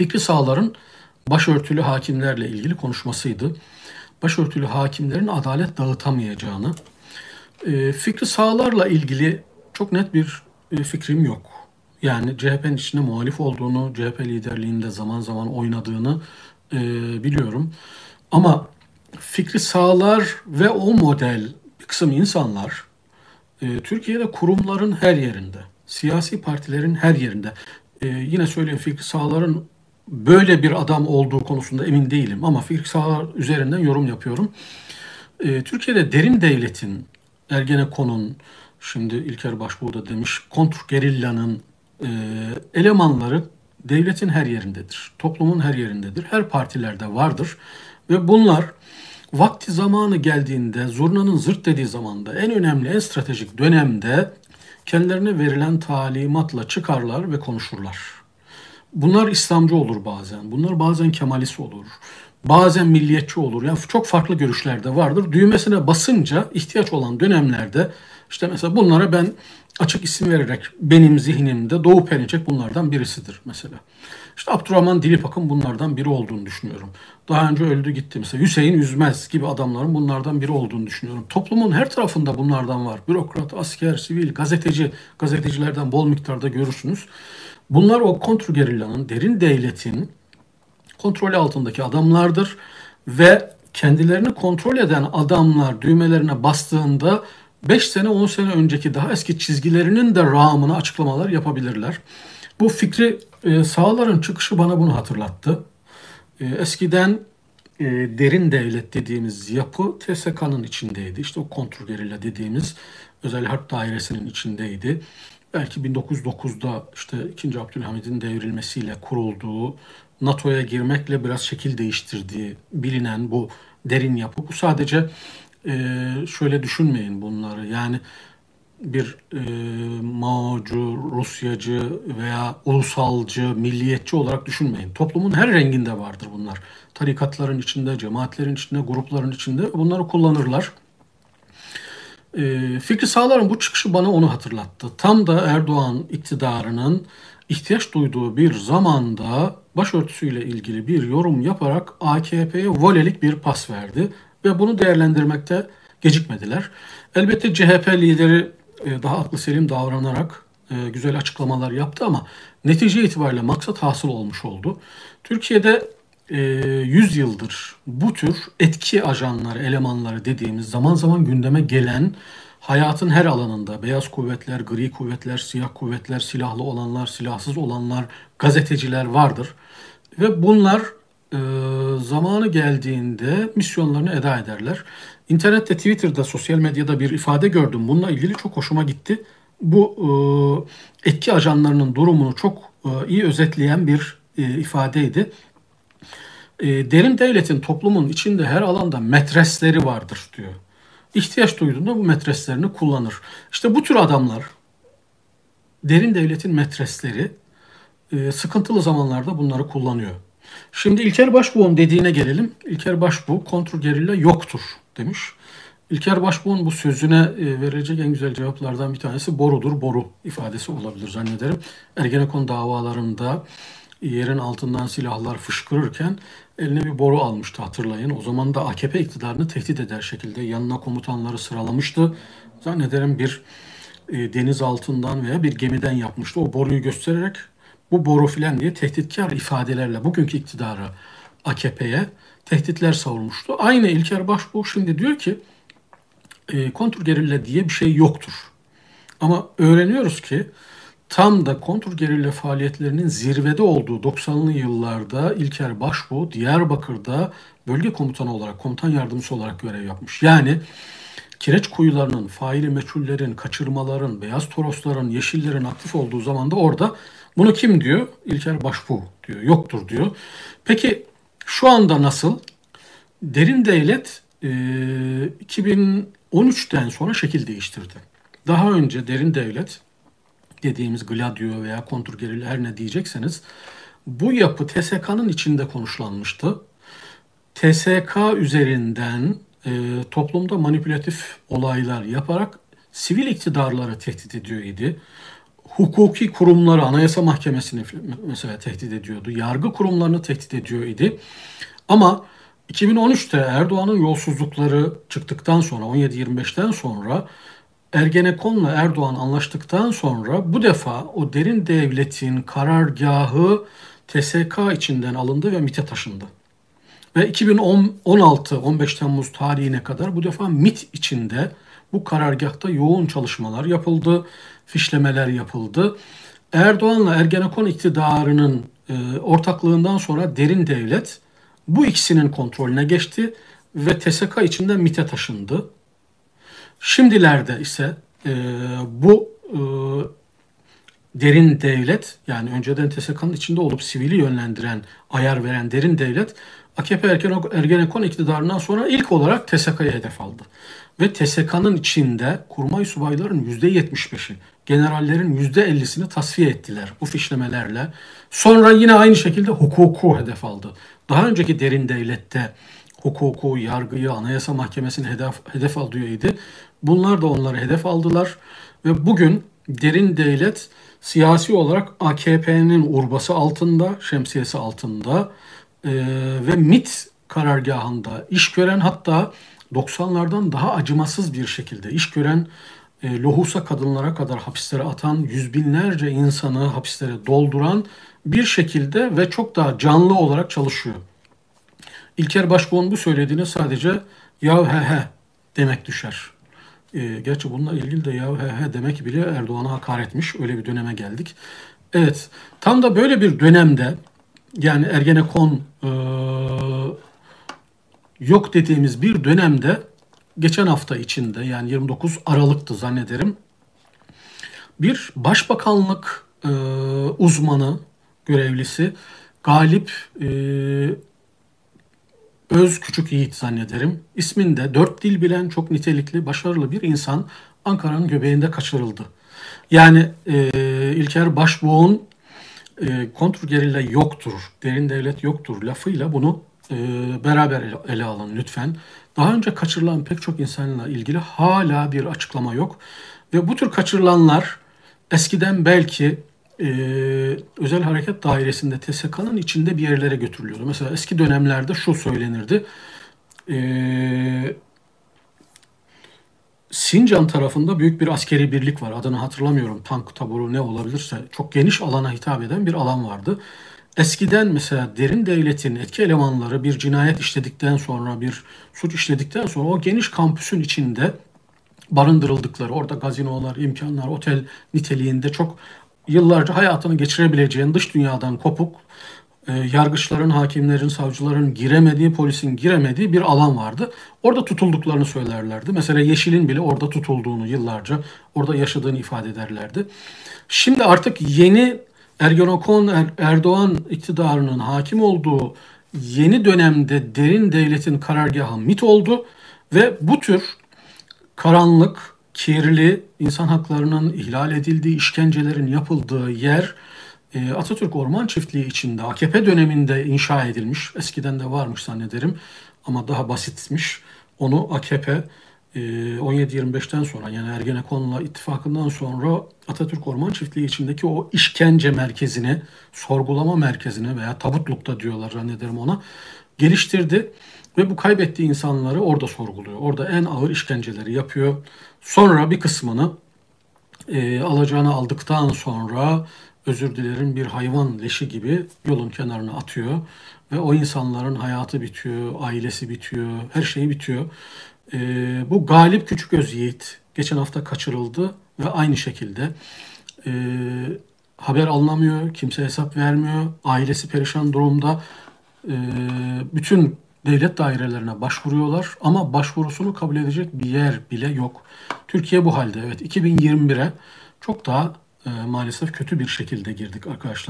Fikri Sağlar'ın başörtülü hakimlerle ilgili konuşmasıydı. Başörtülü hakimlerin adalet dağıtamayacağını, e, Fikri Sağlar'la ilgili çok net bir e, fikrim yok. Yani CHP'nin içinde muhalif olduğunu, CHP liderliğinde zaman zaman oynadığını e, biliyorum. Ama Fikri Sağlar ve o model bir kısım insanlar e, Türkiye'de kurumların her yerinde, siyasi partilerin her yerinde. Yine söyleyeyim Fikri Sağlar'ın böyle bir adam olduğu konusunda emin değilim ama Fikri Sağlar üzerinden yorum yapıyorum. E, Türkiye'de derin devletin, Ergenekon'un, şimdi İlker Başbuğ da demiş, kontrgerillanın e, elemanları devletin her yerindedir. Toplumun her yerindedir. Her partilerde vardır. Ve bunlar vakti zamanı geldiğinde, zurnanın zırt dediği zamanda en önemli, en stratejik dönemde kendilerine verilen talimatla çıkarlar ve konuşurlar. Bunlar İslamcı olur bazen, bunlar bazen Kemalist olur, bazen milliyetçi olur. Yani çok farklı görüşlerde vardır. Düğmesine basınca ihtiyaç olan dönemlerde işte mesela bunlara ben açık isim vererek benim zihnimde Doğu Perinçek bunlardan birisidir mesela. İşte Abdurrahman Dilipak'ın bunlardan biri olduğunu düşünüyorum. Daha önce öldü gitti mesela Hüseyin Üzmez gibi adamların bunlardan biri olduğunu düşünüyorum. Toplumun her tarafında bunlardan var. Bürokrat, asker, sivil, gazeteci, gazetecilerden bol miktarda görürsünüz. Bunlar o kontrgerillanın, derin devletin kontrolü altındaki adamlardır ve kendilerini kontrol eden adamlar düğmelerine bastığında 5 sene 10 sene önceki daha eski çizgilerinin de rağmını açıklamalar yapabilirler. Bu fikri e, sağların çıkışı bana bunu hatırlattı. E, eskiden e, derin devlet dediğimiz yapı TSK'nın içindeydi. İşte o kontrgerilla dediğimiz özel harp dairesinin içindeydi. Belki 1909'da işte 2. Abdülhamid'in devrilmesiyle kurulduğu, NATO'ya girmekle biraz şekil değiştirdiği bilinen bu derin yapı. Bu sadece e, şöyle düşünmeyin bunları. Yani bir e, Mao'cu, Rusyacı veya ulusalcı, milliyetçi olarak düşünmeyin. Toplumun her renginde vardır bunlar. Tarikatların içinde, cemaatlerin içinde, grupların içinde bunları kullanırlar. E, Fikri Sağlar'ın bu çıkışı bana onu hatırlattı. Tam da Erdoğan iktidarının ihtiyaç duyduğu bir zamanda başörtüsüyle ilgili bir yorum yaparak AKP'ye volelik bir pas verdi ve bunu değerlendirmekte gecikmediler. Elbette CHP lideri e, daha aklı selim davranarak e, güzel açıklamalar yaptı ama netice itibariyle maksat hasıl olmuş oldu. Türkiye'de 100 e, yıldır bu tür etki ajanları, elemanları dediğimiz zaman zaman gündeme gelen hayatın her alanında beyaz kuvvetler, gri kuvvetler, siyah kuvvetler, silahlı olanlar, silahsız olanlar, gazeteciler vardır. Ve bunlar e, zamanı geldiğinde misyonlarını eda ederler. İnternette, Twitter'da, sosyal medyada bir ifade gördüm. Bununla ilgili çok hoşuma gitti. Bu e, etki ajanlarının durumunu çok e, iyi özetleyen bir e, ifadeydi. E, derin devletin toplumun içinde her alanda metresleri vardır diyor. İhtiyaç duyduğunda bu metreslerini kullanır. İşte bu tür adamlar derin devletin metresleri e, sıkıntılı zamanlarda bunları kullanıyor. Şimdi İlker Başbuğ'un dediğine gelelim. İlker Başbuğ kontrgerilla yoktur demiş. İlker Başbuğ'un bu sözüne e, verecek en güzel cevaplardan bir tanesi borudur, boru ifadesi olabilir zannederim. Ergenekon davalarında yerin altından silahlar fışkırırken eline bir boru almıştı hatırlayın. O zaman da AKP iktidarını tehdit eder şekilde yanına komutanları sıralamıştı. Zannederim bir e, deniz altından veya bir gemiden yapmıştı. O boruyu göstererek bu boru filan diye tehditkar ifadelerle bugünkü iktidarı AKP'ye tehditler savurmuştu. Aynı İlker Başbuğ şimdi diyor ki e, kontrgerilla diye bir şey yoktur. Ama öğreniyoruz ki tam da kontrgerilla faaliyetlerinin zirvede olduğu 90'lı yıllarda İlker Başbuğ Diyarbakır'da bölge komutanı olarak, komutan yardımcısı olarak görev yapmış. Yani kireç kuyularının, faili meçhullerin, kaçırmaların, beyaz torosların, yeşillerin aktif olduğu zaman da orada bunu kim diyor? İlker Başbuğ diyor. Yoktur diyor. Peki şu anda nasıl? Derin devlet e, 2013'ten sonra şekil değiştirdi. Daha önce derin devlet dediğimiz Gladio veya kontrgerilla her ne diyecekseniz bu yapı TSK'nın içinde konuşlanmıştı. TSK üzerinden e, toplumda manipülatif olaylar yaparak sivil iktidarları tehdit ediyor idi hukuki kurumları, Anayasa Mahkemesi'ni mesela tehdit ediyordu. Yargı kurumlarını tehdit ediyor idi. Ama 2013'te Erdoğan'ın yolsuzlukları çıktıktan sonra 17-25'ten sonra Ergenekon'la Erdoğan anlaştıktan sonra bu defa o derin devletin karargahı TSK içinden alındı ve MIT'e taşındı. Ve 2016-15 Temmuz tarihine kadar bu defa MIT içinde bu karargahta yoğun çalışmalar yapıldı, fişlemeler yapıldı. Erdoğan'la Ergenekon iktidarının e, ortaklığından sonra derin devlet bu ikisinin kontrolüne geçti ve TSK içinden MIT'e taşındı. Şimdilerde ise e, bu e, derin devlet yani önceden TSK'nın içinde olup sivili yönlendiren, ayar veren derin devlet AKP Ergenekon iktidarından sonra ilk olarak TSK'ya hedef aldı. Ve TSK'nın içinde kurmay subayların %75'i, generallerin %50'sini tasfiye ettiler bu fişlemelerle. Sonra yine aynı şekilde hukuku hedef aldı. Daha önceki derin devlette hukuku, yargıyı, anayasa mahkemesini hedef, hedef alıyordu. Bunlar da onları hedef aldılar. Ve bugün derin devlet siyasi olarak AKP'nin urbası altında, şemsiyesi altında e, ve MIT karargahında iş gören hatta 90'lardan daha acımasız bir şekilde iş gören e, lohusa kadınlara kadar hapislere atan yüz binlerce insanı hapislere dolduran bir şekilde ve çok daha canlı olarak çalışıyor. İlker Başbuğ'un bu söylediğine sadece ya he he demek düşer. E, gerçi bununla ilgili de ya he he demek bile Erdoğan'a hakaretmiş. Öyle bir döneme geldik. Evet tam da böyle bir dönemde yani Ergenekon e, yok dediğimiz bir dönemde geçen hafta içinde yani 29 Aralık'tı zannederim bir başbakanlık e, uzmanı görevlisi Galip e, Öz Küçük Yiğit zannederim. İsminde dört dil bilen çok nitelikli, başarılı bir insan Ankara'nın göbeğinde kaçırıldı. Yani e, İlker Başbuğ'un e, kontrgerilla yoktur, derin devlet yoktur lafıyla bunu e, beraber ele, ele alın lütfen. Daha önce kaçırılan pek çok insanla ilgili hala bir açıklama yok. Ve bu tür kaçırılanlar eskiden belki e, özel hareket dairesinde TSK'nın içinde bir yerlere götürülüyordu. Mesela eski dönemlerde şu söylenirdi. E, Sincan tarafında büyük bir askeri birlik var. Adını hatırlamıyorum. Tank taburu ne olabilirse çok geniş alana hitap eden bir alan vardı. Eskiden mesela derin devletin etki elemanları bir cinayet işledikten sonra, bir suç işledikten sonra o geniş kampüsün içinde barındırıldıkları, orada gazinolar, imkanlar, otel niteliğinde çok yıllarca hayatını geçirebileceğin dış dünyadan kopuk, e, yargıçların, hakimlerin, savcıların giremediği, polisin giremediği bir alan vardı. Orada tutulduklarını söylerlerdi. Mesela Yeşil'in bile orada tutulduğunu yıllarca, orada yaşadığını ifade ederlerdi. Şimdi artık yeni Ergenekon er, Erdoğan iktidarının hakim olduğu yeni dönemde derin devletin karargahı MIT oldu ve bu tür karanlık, kirli, insan haklarının ihlal edildiği, işkencelerin yapıldığı yer e, Atatürk Orman Çiftliği içinde AKP döneminde inşa edilmiş. Eskiden de varmış zannederim ama daha basitmiş. Onu AKP 17-25'ten ee, sonra yani Ergenekon'la ittifakından sonra Atatürk Orman Çiftliği içindeki o işkence merkezini, sorgulama merkezini veya tabutlukta diyorlar zannederim ona geliştirdi. Ve bu kaybettiği insanları orada sorguluyor. Orada en ağır işkenceleri yapıyor. Sonra bir kısmını e, alacağını aldıktan sonra özür dilerim bir hayvan leşi gibi yolun kenarına atıyor. Ve o insanların hayatı bitiyor, ailesi bitiyor, her şeyi bitiyor. E, bu Galip Küçüköz Yiğit geçen hafta kaçırıldı ve aynı şekilde e, haber alınamıyor, kimse hesap vermiyor, ailesi perişan durumda. E, bütün devlet dairelerine başvuruyorlar ama başvurusunu kabul edecek bir yer bile yok. Türkiye bu halde. Evet 2021'e çok daha e, maalesef kötü bir şekilde girdik arkadaşlar.